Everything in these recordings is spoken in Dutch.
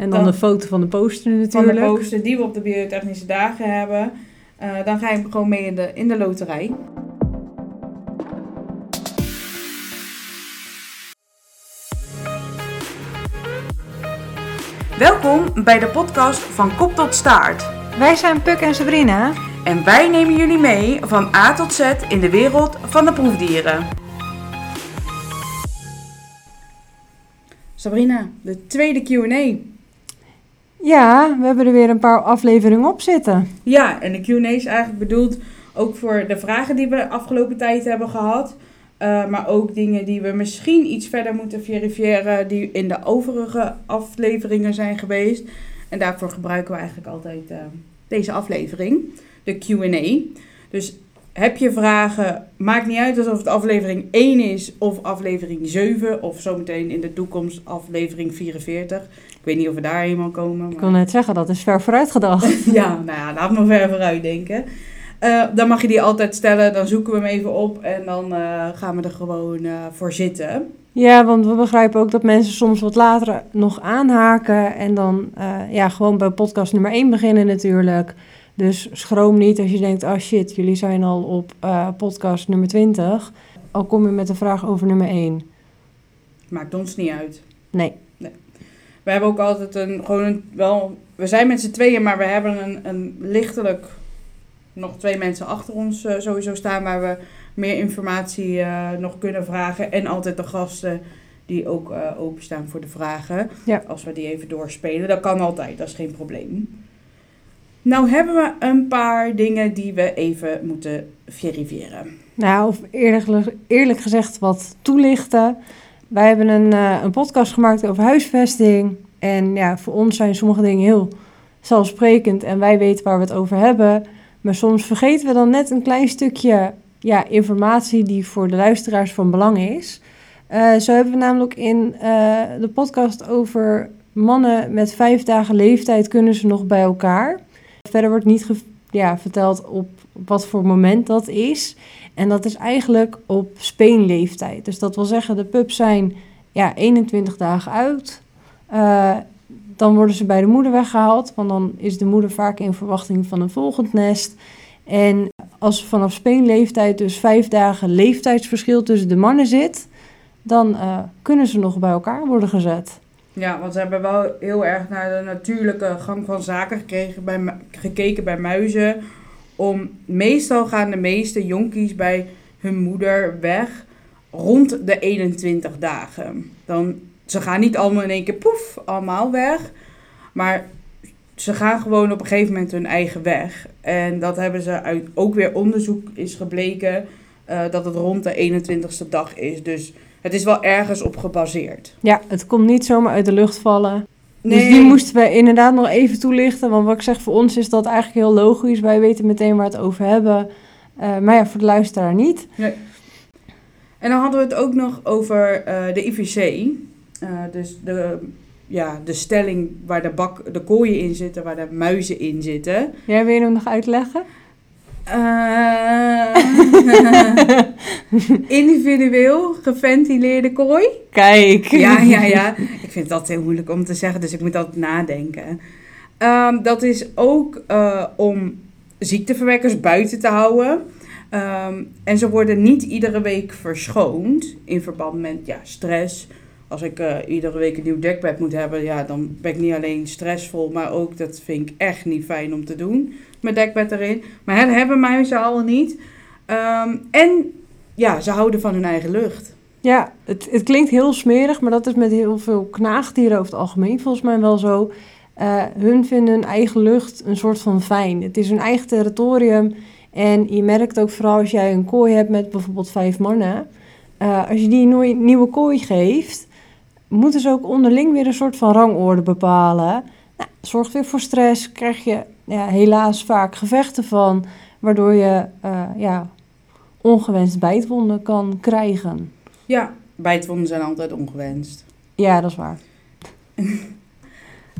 En dan, Dan- de foto van de poster van natuurlijk. de poster die we op de biotechnische dagen hebben. Eh, dan ga je gewoon mee in de, in de loterij. Welkom bij de podcast van Kop tot Staart. Wij zijn Puk en Sabrina. En wij nemen jullie mee van A tot Z in de wereld van de proefdieren. Sabrina, de tweede Q&A. Ja, we hebben er weer een paar afleveringen op zitten. Ja, en de Q&A is eigenlijk bedoeld ook voor de vragen die we de afgelopen tijd hebben gehad. Eh, maar ook dingen die we misschien iets verder moeten verifiëren die in de overige afleveringen zijn geweest. En daarvoor gebruiken we eigenlijk altijd eh, deze aflevering, de Q&A. Dus heb je vragen, maakt niet uit alsof het aflevering 1 is of aflevering 7 of zometeen in de toekomst aflevering 44. Ik weet niet of we daar eenmaal komen. Ik maar- wil net zeggen, dat is ver vooruit gedacht. ja, nou ja, laat me ver vooruit denken. Eh, dan mag je die altijd stellen, dan zoeken we hem even op en dan eh, gaan we er gewoon eh, voor zitten. Ja, want we begrijpen ook dat mensen soms wat later nog aanhaken. En dan ja, gewoon bij podcast nummer 1 beginnen natuurlijk. Dus schroom niet als je denkt, oh shit, jullie zijn al op eh, podcast nummer 20. Al kom je met een vraag over nummer 1. Maakt ons niet uit. Nee. We hebben ook altijd een, gewoon een, wel, we zijn met z'n tweeën, maar we hebben een, een lichtelijk, nog twee mensen achter ons eh, sowieso staan waar we meer informatie eh, nog kunnen vragen. En altijd de gasten die ook openstaan voor de vragen. Ja. Als we die even doorspelen, dat kan altijd, dat is geen probleem. Nou hebben we een paar dingen die we even moeten verifiëren. Nou, of eerlijk, eerlijk gezegd wat toelichten. Wij hebben een, eh, een podcast gemaakt over huisvesting. En ja, voor ons zijn sommige dingen heel zelfsprekend en wij weten waar we het over hebben. Maar soms vergeten we dan net een klein stukje ja, informatie die voor de luisteraars van belang is. Eh, zo hebben we namelijk in eh, de podcast over mannen met vijf dagen leeftijd kunnen ze nog bij elkaar. Verder wordt niet ja, verteld op wat voor moment dat is. En dat is eigenlijk op speenleeftijd. Dus dat wil zeggen, de pups zijn ja, 21 dagen oud. Eh, dan worden ze bij de moeder weggehaald, want dan is de moeder vaak in verwachting van een volgend nest. En als vanaf speenleeftijd dus vijf dagen leeftijdsverschil tussen de mannen zit, dan eh, kunnen ze nog bij elkaar worden gezet. Ja, want ze hebben wel heel erg naar de natuurlijke gang van zaken gekeken bij muizen. Om, meestal gaan de meeste jonkies bij hun moeder weg rond de 21 dagen. Dan, ze gaan niet allemaal in één keer poef, allemaal weg. Maar ze gaan gewoon op een gegeven moment hun eigen weg. En dat hebben ze uit ook weer onderzoek is gebleken eh, dat het rond de 21ste dag is. Dus het is wel ergens op gebaseerd. Ja, het komt niet zomaar uit de lucht vallen. Dus die moesten we inderdaad nog even toelichten. Want wat ik zeg, voor ons is dat eigenlijk heel logisch. Wij weten meteen waar we het over hebben. Eh, maar ja, voor de luisteraar niet. En dan hadden we het ook nog over eh, de IVC. Eh, dus de, ja, de stelling waar de, bak, de kooien in zitten, waar de muizen in zitten. Jij wil je hem nog uitleggen? Individueel geventileerde kooi. Kijk. Ja, ja, ja. Ik vind dat heel moeilijk om te zeggen, dus ik moet altijd nadenken. Ehm, dat is ook eh, om ziekteverwekkers buiten te houden. Ehm, en ze worden niet iedere week verschoond in verband met ja, stress. Als ik eh, iedere week een nieuw dekbed moet hebben, ja, dan ben ik niet alleen stressvol, maar ook dat vind ik echt niet fijn om te doen. Mijn dekbed erin. Maar dat hebben muizen al niet. Ehm, en ja, ze houden van hun eigen lucht. Ja, het, het klinkt heel smerig, maar dat is met heel veel knaagdieren over het algemeen volgens mij wel zo. Eh, hun vinden hun eigen lucht een soort van fijn. Het is hun eigen territorium. En je merkt ook vooral als jij een kooi hebt met bijvoorbeeld vijf mannen. eh, als je die een nooi- nieuwe kooi geeft, moeten ze ook onderling weer een soort van rangorde bepalen. Nou, zorgt weer voor stress, krijg je ja, helaas vaak gevechten van, waardoor je eh, ja, ongewenst bijtwonden kan krijgen. Ja, bijtwonden zijn altijd ongewenst. Ja, dat is waar.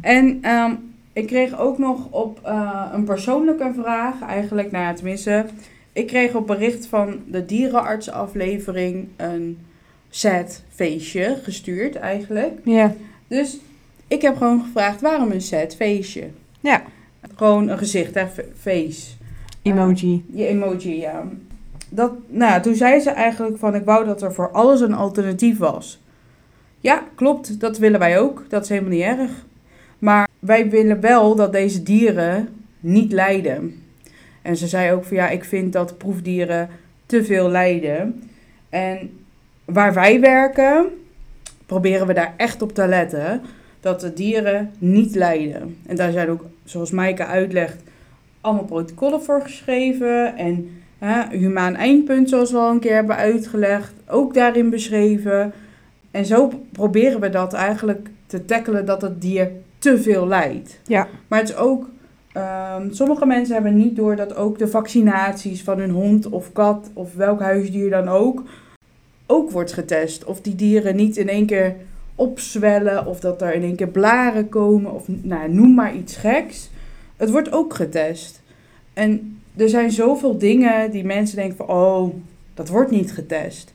En ehm, ik kreeg ook nog op eh, een persoonlijke vraag, eigenlijk, nou ja, tenminste, ik kreeg op bericht van de dierenartsaflevering een sad feestje gestuurd eigenlijk. Ja, Dus Ik heb gewoon gevraagd, waarom een set feestje? Ja. Gewoon een gezicht, hè, face. Emoji. Je emoji, ja. Dat, nou, toen zei ze eigenlijk van, ik wou dat er voor alles een alternatief was. Ja, klopt, dat willen wij ook. Dat is helemaal niet erg. Maar wij willen wel dat deze dieren niet lijden. En ze zei ook van, ja, ik vind dat proefdieren te veel lijden. En waar wij werken, proberen we daar echt op te letten. Dat de dieren niet lijden. En daar zijn ook, zoals Maaike uitlegt, allemaal protocollen voor geschreven. En hè, humaan eindpunt, zoals we al een keer hebben uitgelegd, ook daarin beschreven. En zo proberen we dat eigenlijk te tackelen dat het dier te veel lijdt. Ja. Maar het is ook, ehm, sommige mensen hebben niet door dat ook de vaccinaties van hun hond of kat of welk huisdier dan ook, ook wordt getest. Of die dieren niet in één keer opzwellen of dat er in één keer blaren komen of nou, noem maar iets geks. Het wordt ook getest. En er zijn zoveel dingen die mensen denken van, oh, dat wordt niet getest.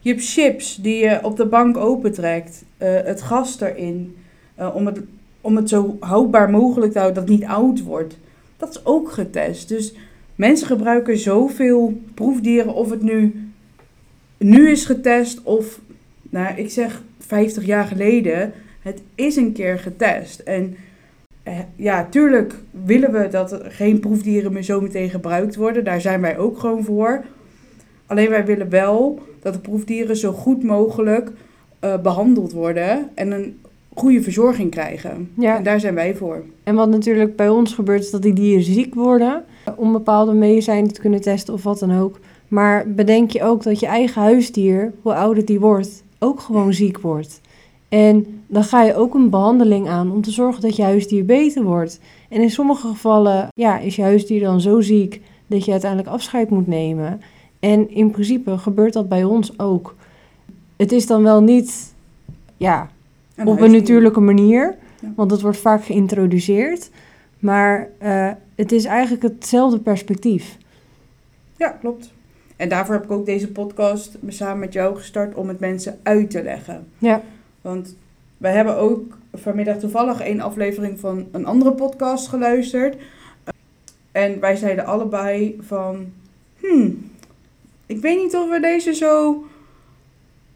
Je hebt chips die je op de bank opentrekt, eh, het gas erin, eh, om, het, om het zo houdbaar mogelijk te houden dat het niet oud wordt. Dat is ook getest. Dus mensen gebruiken zoveel proefdieren, of het nu, nu is getest of, nou, ik zeg 50 jaar geleden, het is een keer getest. En ja, tuurlijk willen we dat er geen proefdieren meer zo meteen gebruikt worden. Daar zijn wij ook gewoon voor. Alleen wij willen wel dat de proefdieren zo goed mogelijk eh, behandeld worden en een goede verzorging krijgen. Ja. En daar zijn wij voor. En wat natuurlijk bij ons gebeurt, is dat die dieren ziek worden. Om bepaalde medicijnen te kunnen testen of wat dan ook. Maar bedenk je ook dat je eigen huisdier, hoe ouder die wordt, ook gewoon ziek wordt. En dan ga je ook een behandeling aan om te zorgen dat je huisdier beter wordt. En in sommige gevallen ja, is je huisdier dan zo ziek dat je uiteindelijk afscheid moet nemen. En in principe gebeurt dat bij ons ook. Het is dan wel niet ja, op een natuurlijke manier, Ja. want het wordt vaak geïntroduceerd. Maar eh, het is eigenlijk hetzelfde perspectief. Ja, klopt. En daarvoor heb ik ook deze podcast samen met jou gestart om het mensen uit te leggen. Ja. Want wij hebben ook vanmiddag toevallig een aflevering van een andere podcast geluisterd. En wij zeiden allebei van, hmm, ik weet niet of we deze zo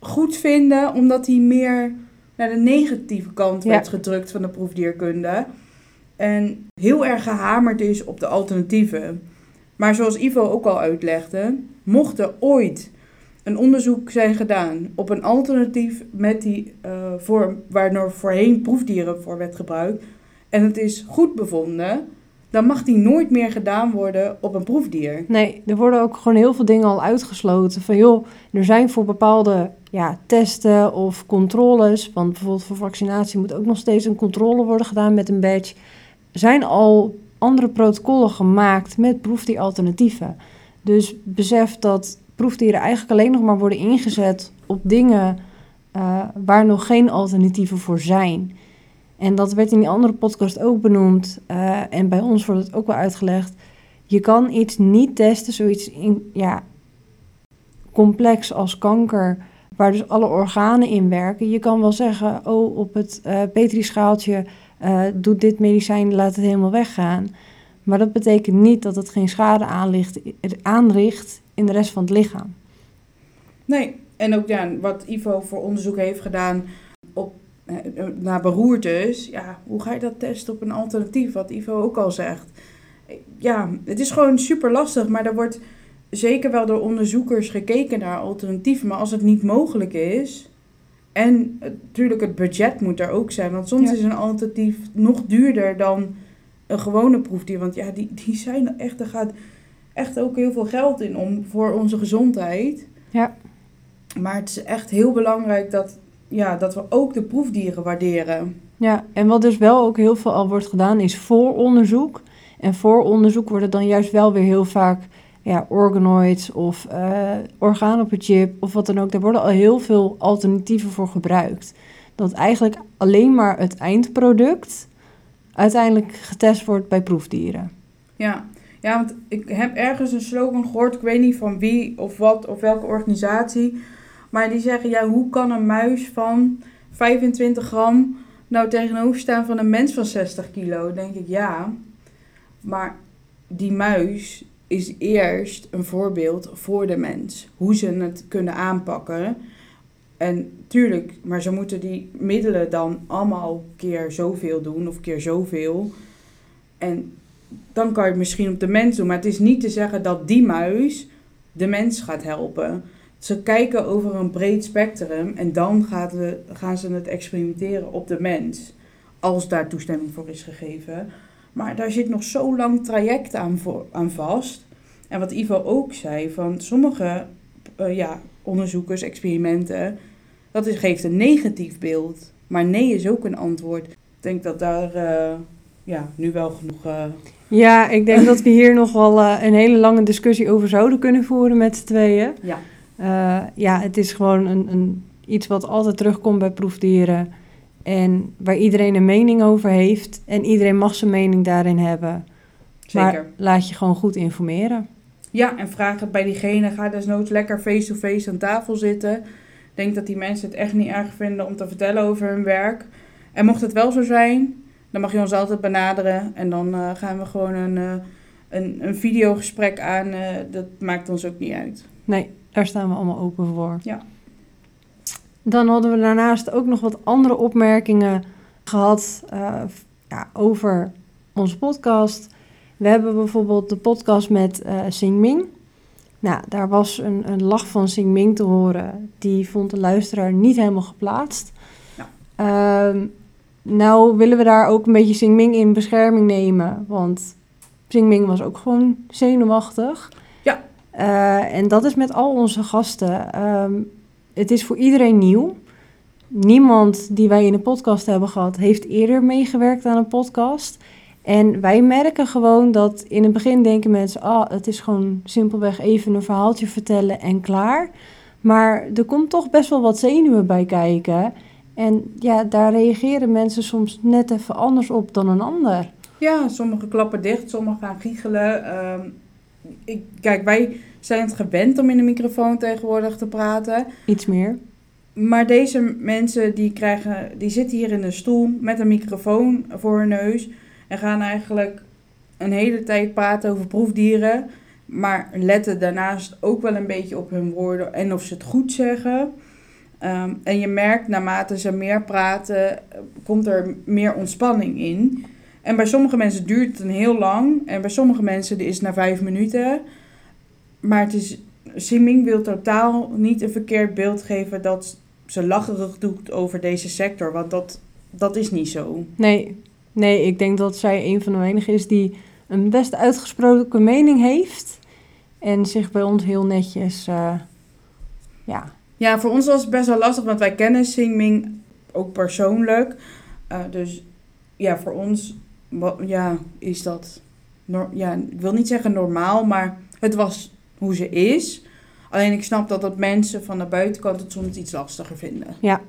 goed vinden, omdat hij meer naar de negatieve kant Ja. werd gedrukt van de proefdierkunde. En heel erg gehamerd is op de alternatieven. Maar zoals Ivo ook al uitlegde, mocht er ooit een onderzoek zijn gedaan op een alternatief met die eh vorm waar voorheen proefdieren voor werd gebruikt en het is goed bevonden, dan mag die nooit meer gedaan worden op een proefdier. Nee, er worden ook gewoon heel veel dingen al uitgesloten. Van joh, er zijn voor bepaalde ja, testen of controles, want bijvoorbeeld voor vaccinatie moet ook nog steeds een controle worden gedaan met een badge. Zijn al andere protocollen gemaakt met proefdieralternatieven. Dus besef dat proefdieren eigenlijk alleen nog maar worden ingezet op dingen eh, waar nog geen alternatieven voor zijn. En dat werd in die andere podcast ook benoemd. eh, en bij ons wordt het ook wel uitgelegd. Je kan iets niet testen, zoiets in, ja, complex als kanker, waar dus alle organen in werken. Je kan wel zeggen, oh, op het eh petrischaaltje doet dit medicijn, laat het helemaal weggaan. Maar dat betekent niet dat het geen schade aanricht, aanricht in de rest van het lichaam. Nee, en ook ja, wat Ivo voor onderzoek heeft gedaan op, eh, naar beroertes. Ja, hoe ga je dat testen op een alternatief? Wat Ivo ook al zegt. Ja, het is gewoon super lastig, maar er wordt zeker wel door onderzoekers gekeken naar alternatieven. Maar als het niet mogelijk is, en natuurlijk het budget moet er ook zijn. Want soms Ja. is een alternatief nog duurder dan een gewone proefdier. Want ja, die, die zijn echt, er gaat echt ook heel veel geld in om voor onze gezondheid. Ja. Maar het is echt heel belangrijk dat, ja, dat we ook de proefdieren waarderen. Ja, en wat dus wel ook heel veel al wordt gedaan, is vooronderzoek. En vooronderzoek worden dan juist wel weer heel vaak ja, organoids of eh orgaan op een chip of wat dan ook. Daar worden al heel veel alternatieven voor gebruikt. Dat eigenlijk alleen maar het eindproduct uiteindelijk getest wordt bij proefdieren. Ja. Ja, want ik heb ergens een slogan gehoord, ik weet niet van wie of wat of welke organisatie. Maar die zeggen, ja, hoe kan een muis van 25 gram nou tegenover staan van een mens van 60 kilo? Denk ik ja. Maar die muis is eerst een voorbeeld voor de mens. Hoe ze het kunnen aanpakken. En tuurlijk, maar ze moeten die middelen dan allemaal keer zoveel doen of keer zoveel. En dan kan je het misschien op de mens doen. Maar het is niet te zeggen dat die muis de mens gaat helpen. Ze kijken over een breed spectrum en dan gaat we, gaan ze het experimenteren op de mens. Als daar toestemming voor is gegeven. Maar daar zit nog zo lang traject aan, voor, aan vast. En wat Ivo ook zei, van sommige uh, ja, onderzoekers, experimenten, dat is, geeft een negatief beeld. Maar nee is ook een antwoord. Ik denk dat daar uh, ja, nu wel genoeg. Uh... Ja, ik denk dat we hier nog wel een hele lange discussie over zouden kunnen voeren met z'n tweeën. Ja. ja, het is gewoon een, een, iets wat altijd terugkomt bij proefdieren. En waar iedereen een mening over heeft. En iedereen mag zijn mening daarin hebben. Zeker. Maar laat je gewoon goed informeren. Ja, en vraag het bij diegene. Ga desnoods lekker face-to-face aan tafel zitten. Denk dat die mensen het echt niet erg vinden om te vertellen over hun werk. En mocht het wel zo zijn, dan mag je ons altijd benaderen. En dan uh, gaan we gewoon een, uh, een, een videogesprek aan. Uh, dat maakt ons ook niet uit. Nee, daar staan we allemaal open voor. Ja. Dan hadden we daarnaast ook nog wat andere opmerkingen gehad ja, over onze podcast. We hebben bijvoorbeeld de podcast met Sing Ming. Nou, daar was een, een lach van Sing Ming te horen. Die vond de luisteraar niet helemaal geplaatst. Ja. Uh, nou willen we daar ook een beetje Sing Ming in bescherming nemen. Want Sing Ming was ook gewoon zenuwachtig. Ja. Uh, en dat is met al onze gasten. Um, het is voor iedereen nieuw. Niemand die wij in de podcast hebben gehad, heeft eerder meegewerkt aan een podcast. En wij merken gewoon dat in het begin denken mensen, ah, het is gewoon simpelweg even een verhaaltje vertellen en klaar. Maar er komt toch best wel wat zenuwen bij kijken. En ja, daar reageren mensen soms net even anders op dan een ander. Ja, sommige klappen dicht, sommige gaan giechelen. Uh, ik, kijk, wij zijn het gewend om in de microfoon tegenwoordig te praten. Iets meer. Maar deze mensen die, krijgen, die zitten hier in een stoel met een microfoon voor hun neus. En gaan eigenlijk een hele tijd praten over proefdieren. Maar letten daarnaast ook wel een beetje op hun woorden en of ze het goed zeggen. Um, en je merkt naarmate ze meer praten, komt er meer ontspanning in. En bij sommige mensen duurt het een heel lang. En bij sommige mensen is het na vijf minuten. Maar het is, Simming wil totaal niet een verkeerd beeld geven dat ze lacherig doet over deze sector. Want dat, dat is niet zo. Nee, Nee, ik denk dat zij een van de weinigen is die een best uitgesproken mening heeft. En zich bij ons heel netjes, uh, ja. Ja, voor ons was het best wel lastig, want wij kennen Singming ook persoonlijk. Uh, dus ja, voor ons ja, is dat, ja, ik wil niet zeggen normaal, maar het was hoe ze is. Alleen ik snap dat dat mensen van de buitenkant het soms iets lastiger vinden. Ja,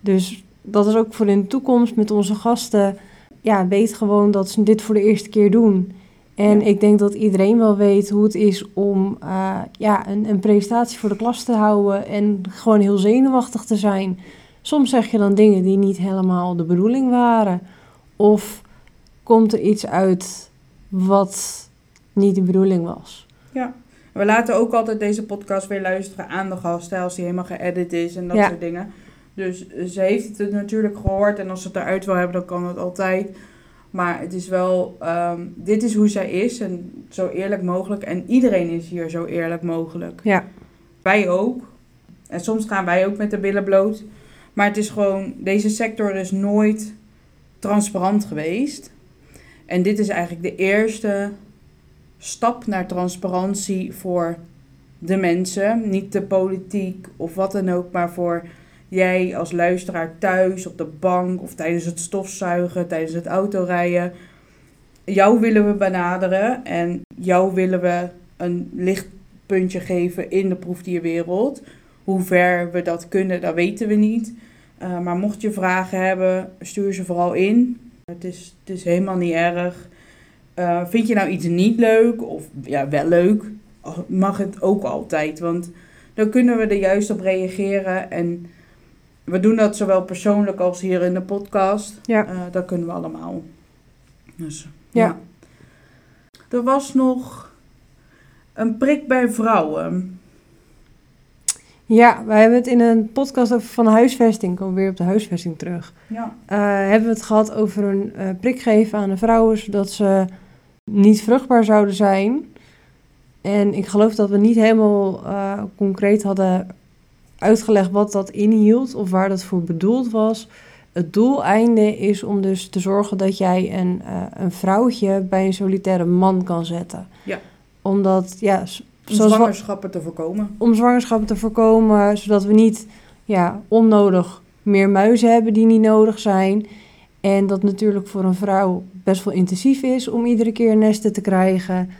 dus dat is ook voor in de toekomst met onze gasten ja, weet gewoon dat ze dit voor de eerste keer doen. En ik denk dat iedereen wel weet hoe het is om uh, ja, een, een presentatie voor de klas te houden en gewoon heel zenuwachtig te zijn. Soms zeg je dan dingen die niet helemaal de bedoeling waren. Of komt er iets uit wat niet de bedoeling was. Ja, we laten ook altijd deze podcast weer luisteren aan de gasten als die helemaal geëdit is en dat soort dingen. Dus ze heeft het natuurlijk gehoord en als ze het eruit wil hebben, dan kan het altijd. Maar het is wel, um, dit is hoe zij is en zo eerlijk mogelijk. En iedereen is hier zo eerlijk mogelijk. Ja. Wij ook. En soms gaan wij ook met de billen bloot. Maar het is gewoon, deze sector is nooit transparant geweest. En dit is eigenlijk de eerste stap naar transparantie voor de mensen. Niet de politiek of wat dan ook, maar voor jij als luisteraar thuis, op de bank of tijdens het stofzuigen, tijdens het autorijden. Jou willen we benaderen en jou willen we een lichtpuntje geven in de proefdierwereld. Hoe ver we dat kunnen, dat weten we niet. Uh, maar mocht je vragen hebben, stuur ze vooral in. Het is, het is helemaal niet erg. Uh, vind je nou iets niet leuk of ja, wel leuk, mag het ook altijd. Want dan kunnen we er juist op reageren en we doen dat zowel persoonlijk als hier in de podcast. Ja. Eh, dat kunnen we allemaal. Dus, Ja. ja. Er was nog een prik bij vrouwen. Ja, wij hebben het in een podcast over van huisvesting, komen we weer op de huisvesting terug. Ja. Eh, hebben we het gehad over een eh, prik geven aan de vrouwen, zodat ze niet vruchtbaar zouden zijn. En ik geloof dat we niet helemaal concreet hadden uitgelegd wat dat inhield of waar dat voor bedoeld was. Het doeleinde is om dus te zorgen dat jij een, eh, een vrouwtje bij een solitaire man kan zetten. Ja. Omdat, ja, Om zwangerschappen te voorkomen. om zwangerschappen te voorkomen, zodat we niet ja, onnodig meer muizen hebben die niet nodig zijn. En dat natuurlijk voor een vrouw best wel intensief is om iedere keer nesten te krijgen.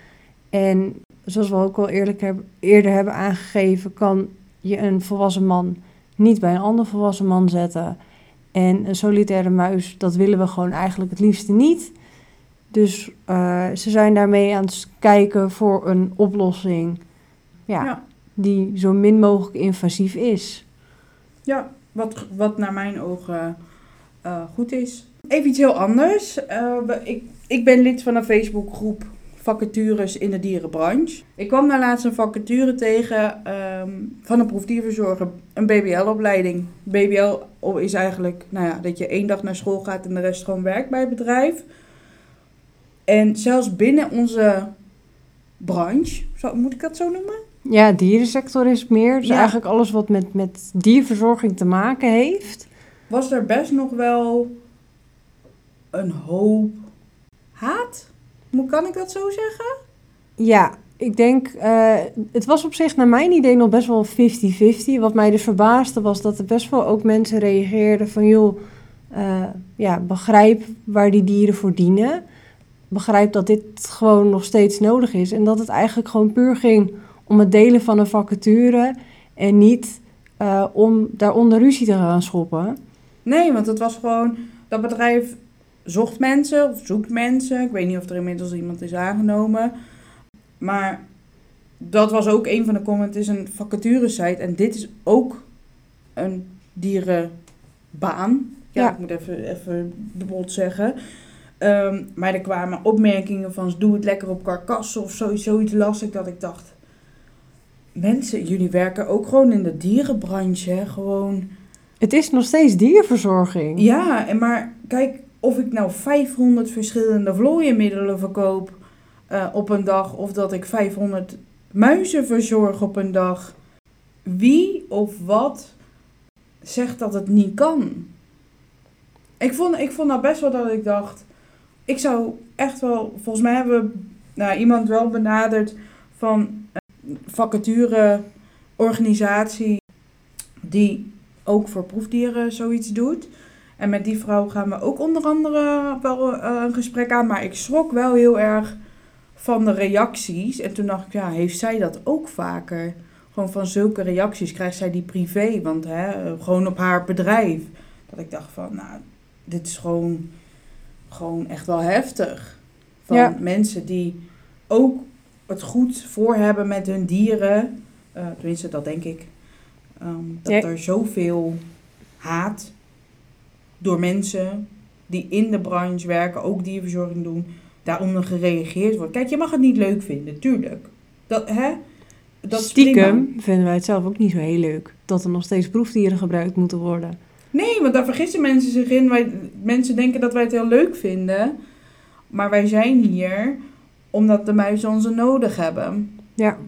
En zoals we ook al eerlijk heb, eerder hebben aangegeven, kan je een volwassen man niet bij een ander volwassen man zetten. En een solitaire muis, dat willen we gewoon eigenlijk het liefste niet. Dus eh, ze zijn daarmee aan het kijken voor een oplossing. ja, Ja. die zo min mogelijk invasief is. Ja, wat, wat naar mijn ogen eh, goed is. Even iets heel anders. Eh, ik, ik ben lid van een Facebookgroep vacatures in de dierenbranche. Ik kwam daar laatst een vacature tegen ehm, van een proefdierverzorger, een BBL-opleiding. BBL is eigenlijk nou ja, dat je één dag naar school gaat en de rest gewoon werkt bij het bedrijf. En zelfs binnen onze branche, zo, moet ik dat zo noemen? Ja, dierensector is meer. Dus Ja. eigenlijk alles wat met, met dierverzorging te maken heeft. was er best nog wel een hoop haat. Hoe kan ik dat zo zeggen? Ja, ik denk, eh, het was op zich naar mijn idee nog best wel 50-50. Wat mij dus verbaasde was dat er best wel ook mensen reageerden van... joh, eh, ja, begrijp waar die dieren voor dienen. Begrijp dat dit gewoon nog steeds nodig is. En dat het eigenlijk gewoon puur ging om het delen van een vacature... en niet eh, om daaronder ruzie te gaan schoppen. Nee, want het was gewoon... Dat bedrijf zocht mensen of zoekt mensen. Ik weet niet of er inmiddels iemand is aangenomen. Maar dat was ook een van de comments. Het is een vacaturesite en dit is ook een dierenbaan. Ja, Ja. ik moet even, even de bot zeggen. Ehm, maar er kwamen opmerkingen van... doe het lekker op karkassen of zo, zoiets lastig dat ik dacht... Mensen, jullie werken ook gewoon in de dierenbranche, hè? Gewoon... Het is nog steeds dierverzorging. Ja, en maar kijk, of ik nou 500 verschillende vlooienmiddelen verkoop eh, op een dag, of dat ik 500 muizen verzorg op een dag. Wie of wat zegt dat het niet kan? Ik vond, ik vond nou best wel dat ik dacht, ik zou echt wel, volgens mij hebben nou, iemand wel benaderd van een vacatureorganisatie die ook voor proefdieren zoiets doet. En met die vrouw gaan we ook onder andere wel eh, een gesprek aan. Maar ik schrok wel heel erg van de reacties. En toen dacht ik, ja, heeft zij dat ook vaker? Gewoon van zulke reacties krijgt zij die privé. Want hè, gewoon op haar bedrijf. Dat ik dacht van, nou, dit is gewoon, gewoon echt wel heftig. Van Ja. mensen die ook het goed voor hebben met hun dieren. Eh tenminste, dat denk ik. Ehm, dat Ja. er zoveel haat door mensen die in de branche werken, ook dierverzorging doen, daaronder gereageerd wordt. Kijk, je mag het niet leuk vinden, tuurlijk. Dat, hè? Dat prima. Stiekem vinden wij het zelf ook niet zo heel leuk. Dat er nog steeds proefdieren gebruikt moeten worden. Nee, want daar vergissen mensen zich in. Wij, mensen denken dat wij het heel leuk vinden. Maar wij zijn hier omdat de muizen onze nodig hebben. Ja,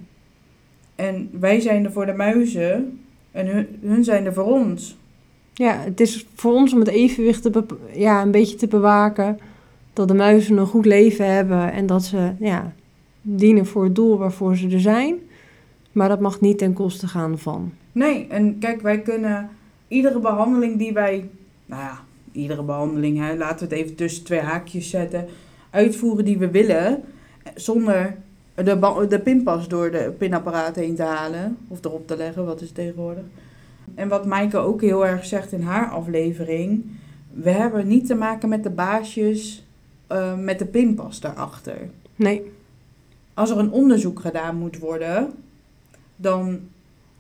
En wij zijn er voor de muizen en hun, hun zijn er voor ons. Ja het is voor ons om het evenwicht te ja, een beetje te bewaken. Dat de muizen een goed leven hebben en dat ze ja, dienen voor het doel waarvoor ze er zijn. Maar dat mag niet ten koste gaan van. Nee, en kijk, wij kunnen iedere behandeling die wij, nou ja, iedere behandeling, hè, laten we het even tussen twee haakjes zetten, uitvoeren die we willen, zonder de, de pinpas door de pinapparaat heen te halen, of erop te leggen, wat is tegenwoordig. En wat Maaike ook heel erg zegt in haar aflevering, we hebben niet te maken met de baasjes eh, met de pinpas daarachter. Nee, Als er een onderzoek gedaan moet worden, dan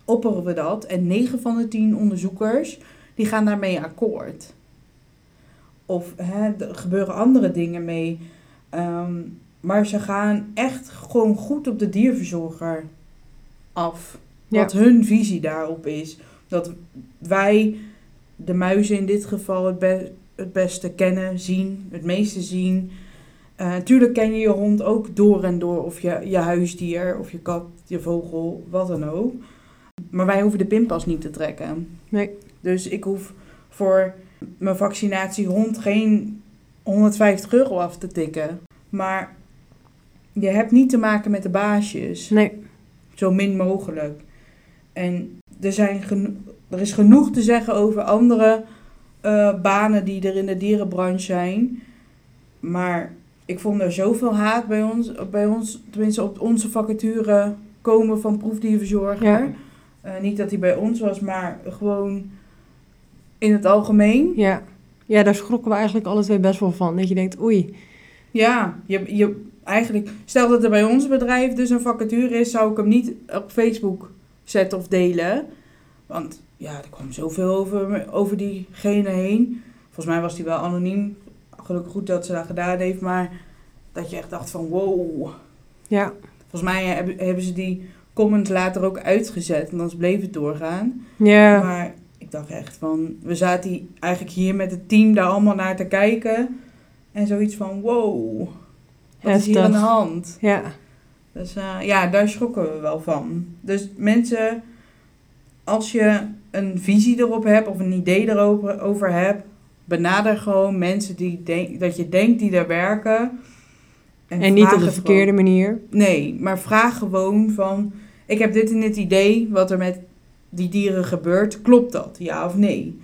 opperen we dat. En 9 van de 10 onderzoekers, die gaan daarmee akkoord. Of hè, er gebeuren andere dingen mee. Ehm, maar ze gaan echt gewoon goed op de dierverzorger af. Ja. Wat hun visie daarop is. Dat wij de muizen in dit geval het, be- het beste kennen, zien, het meeste zien. Eh, natuurlijk ken je je hond ook door en door, of je, je huisdier, of je kat, je vogel, wat dan ook. Maar wij hoeven de pinpas niet te trekken. Nee. Dus ik hoef voor mijn vaccinatiehond geen 150 euro af te tikken. Maar je hebt niet te maken met de baasjes. Nee. Zo min mogelijk. En er, zijn er is genoeg te zeggen over andere eh, banen die er in de dierenbranche zijn. Maar ik vond er zoveel haat bij ons, bij ons tenminste op onze vacature komen van proefdierverzorger. Ja. Eh, niet dat hij bij ons was, maar gewoon in het algemeen. Ja. Ja, daar schrokken we eigenlijk alle twee best wel van. Dat je denkt, oei. Ja, je, je, eigenlijk, stel dat er bij ons bedrijf dus een vacature is, zou ik hem niet op Facebook zetten of delen. Want ja, er kwam zoveel over, over diegene heen. Volgens mij was hij wel anoniem. Gelukkig goed dat ze dat gedaan heeft, maar dat je echt dacht van wow. Ja. Volgens mij hebben, hebben ze die comment later ook uitgezet, en anders bleef het doorgaan. Ja. Maar ik dacht echt van, we zaten hier- eigenlijk hier met het team daar allemaal naar te kijken. En zoiets van, wow, wat is hier aan de hand? Ja. Dus eh, ja, daar schrokken we wel van. Dus mensen, als je een visie erop hebt of een idee erover over hebt, benader gewoon mensen die denk, dat je denkt die daar werken. En niet op de verkeerde gewoon. manier. Nee, maar vraag gewoon van, ik heb dit en dit idee, wat er met die dieren gebeurt, klopt dat, ja of nee?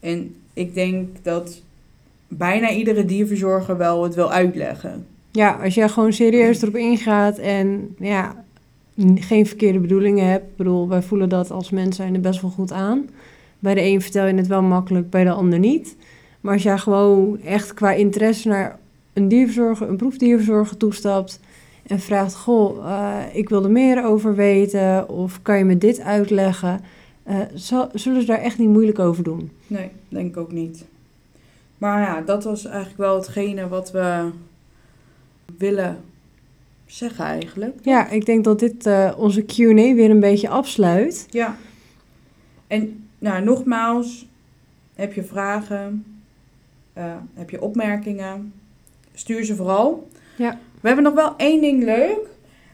En ik denk dat bijna iedere dierverzorger wel het wil uitleggen. Ja, als jij gewoon serieus erop ingaat en ja, geen verkeerde bedoelingen hebt. Ik bedoel, wij voelen dat als mens zijn er best wel goed aan. Bij de een vertel je het wel makkelijk, bij de ander niet. Maar als jij gewoon echt qua interesse naar een dierverzorger, een proefdierverzorger toestapt en vraagt: Goh, eh, ik wil er meer over weten of kan je me dit uitleggen? eh, zullen ze daar echt niet moeilijk over doen? Nee, denk ik ook niet. Maar ja, dat was eigenlijk wel hetgene wat we willen zeggen eigenlijk. Ja, ik denk dat dit eh, onze QA weer een beetje afsluit. Ja. En nou, nogmaals, heb je vragen, eh, heb je opmerkingen, stuur ze vooral. Ja. We hebben nog wel één ding leuk.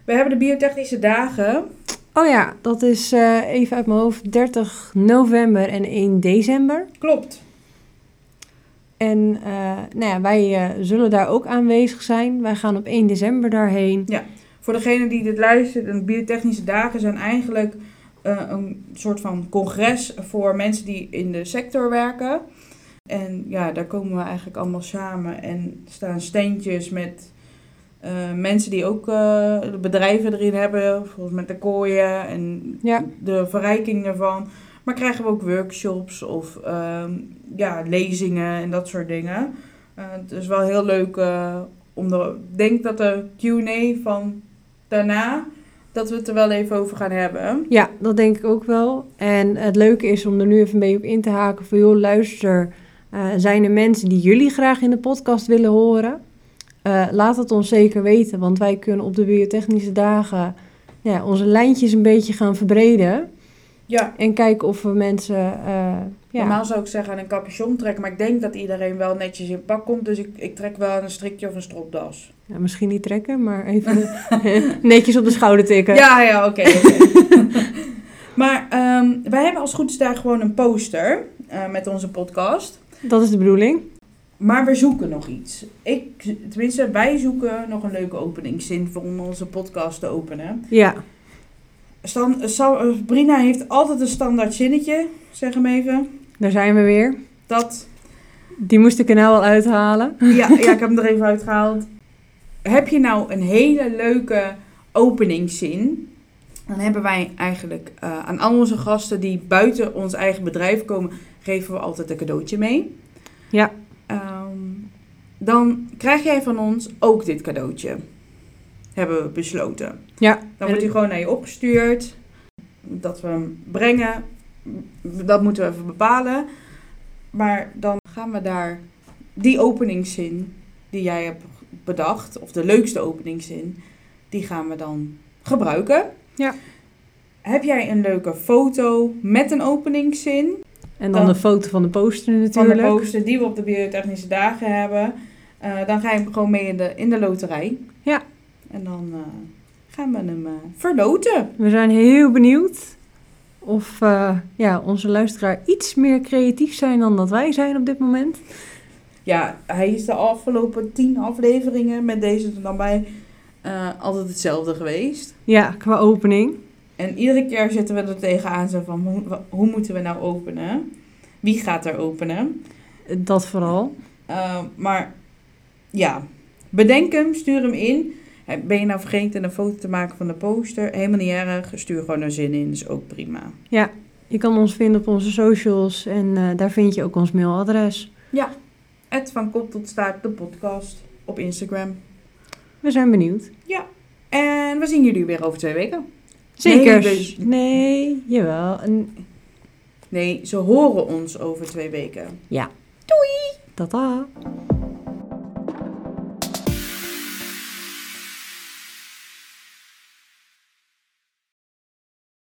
We hebben de biotechnische dagen. Oh ja, dat is eh, even uit mijn hoofd 30 november en 1 december. Klopt. En eh, nou ja, wij eh, zullen daar ook aanwezig zijn. Wij gaan op 1 december daarheen. Voor degene die dit luistert, de biotechnische dagen zijn eigenlijk eh, een soort van congres voor mensen die in de sector werken. En ja, daar komen we eigenlijk allemaal samen en staan steentjes met mensen die ook bedrijven erin hebben, bijvoorbeeld met de kooien en Ja. de verrijking daarvan. Maar krijgen we ook workshops of ehm, ja, lezingen en dat soort dingen. Eh, het is wel heel leuk eh, om de, ik denk dat de Q&A van daarna, dat we het er wel even over gaan hebben. Ja, dat denk ik ook wel. En het leuke is om er nu even mee op in te haken van... joh, luister, eh, zijn er mensen die jullie graag in de podcast willen horen? Laat het ons zeker weten, want wij kunnen op de biotechnische dagen... Ja, onze lijntjes een beetje gaan verbreden. Ja, En kijken of we mensen... eh, ja, normaal zou ik zeggen aan een capuchon trekken, maar ik denk dat iedereen wel netjes in pak komt. Dus ik, ik trek wel een strikje of een stropdas. ja, misschien niet trekken, maar even netjes op de schouder tikken. Ja, ja, oké. maar ehm, wij hebben als goed is daar gewoon een poster eh, met onze podcast. Dat is de bedoeling. Maar we zoeken nog iets. Ik, tenminste, wij zoeken nog een leuke openingszin voor om onze podcast te openen. Ja, Stan, Sa- Brina heeft altijd een standaard zinnetje, zeg hem even. daar zijn we weer. Dat, Die moest ik er nou al uithalen. ja, ja, ik heb hem er even uitgehaald. Heb je nou een hele leuke openingszin? Dan hebben wij eigenlijk eh, aan al onze gasten die buiten ons eigen bedrijf komen, geven we altijd een cadeautje mee. Ja. Ehm, dan krijg jij van ons ook dit cadeautje. Hebben we besloten. Ja. Dan wordt hij gewoon naar je opgestuurd. Dat we hem brengen, dat moeten we even bepalen. Maar dan gaan we daar die openingszin die jij hebt bedacht, of de leukste openingszin, die gaan we dan gebruiken. Ja. Heb jij een leuke foto met een openingszin En dan Dan- de foto van de poster van natuurlijk. de poster die we op de biotechnische dagen hebben? eh, dan ga je hem gewoon mee in de, in de loterij. Ja. En dan eh, gaan we hem eh, verloten. We zijn heel benieuwd of eh, ja, onze luisteraar iets meer creatief zijn dan dat wij zijn op dit moment. Ja, hij is de afgelopen tien afleveringen met deze er dan bij altijd hetzelfde geweest. Ja, qua opening. En iedere keer zitten we er tegenaan zo van, hoe, hoe moeten we nou openen? Wie gaat er openen? Dat vooral. Maar ja, bedenk hem, stuur hem in. Ben je nou vergeten een foto te maken van de poster? Helemaal niet erg, stuur gewoon een zin in, is ook prima. Je kan ons vinden op onze socials en eh, daar vind je ook ons mailadres. Het van kop tot staart, de podcast op Instagram. We zijn benieuwd. En we zien jullie weer over twee weken. Zeker. Nee, Nee, we- jawel. En, Nee, ze horen ons over twee weken. tata.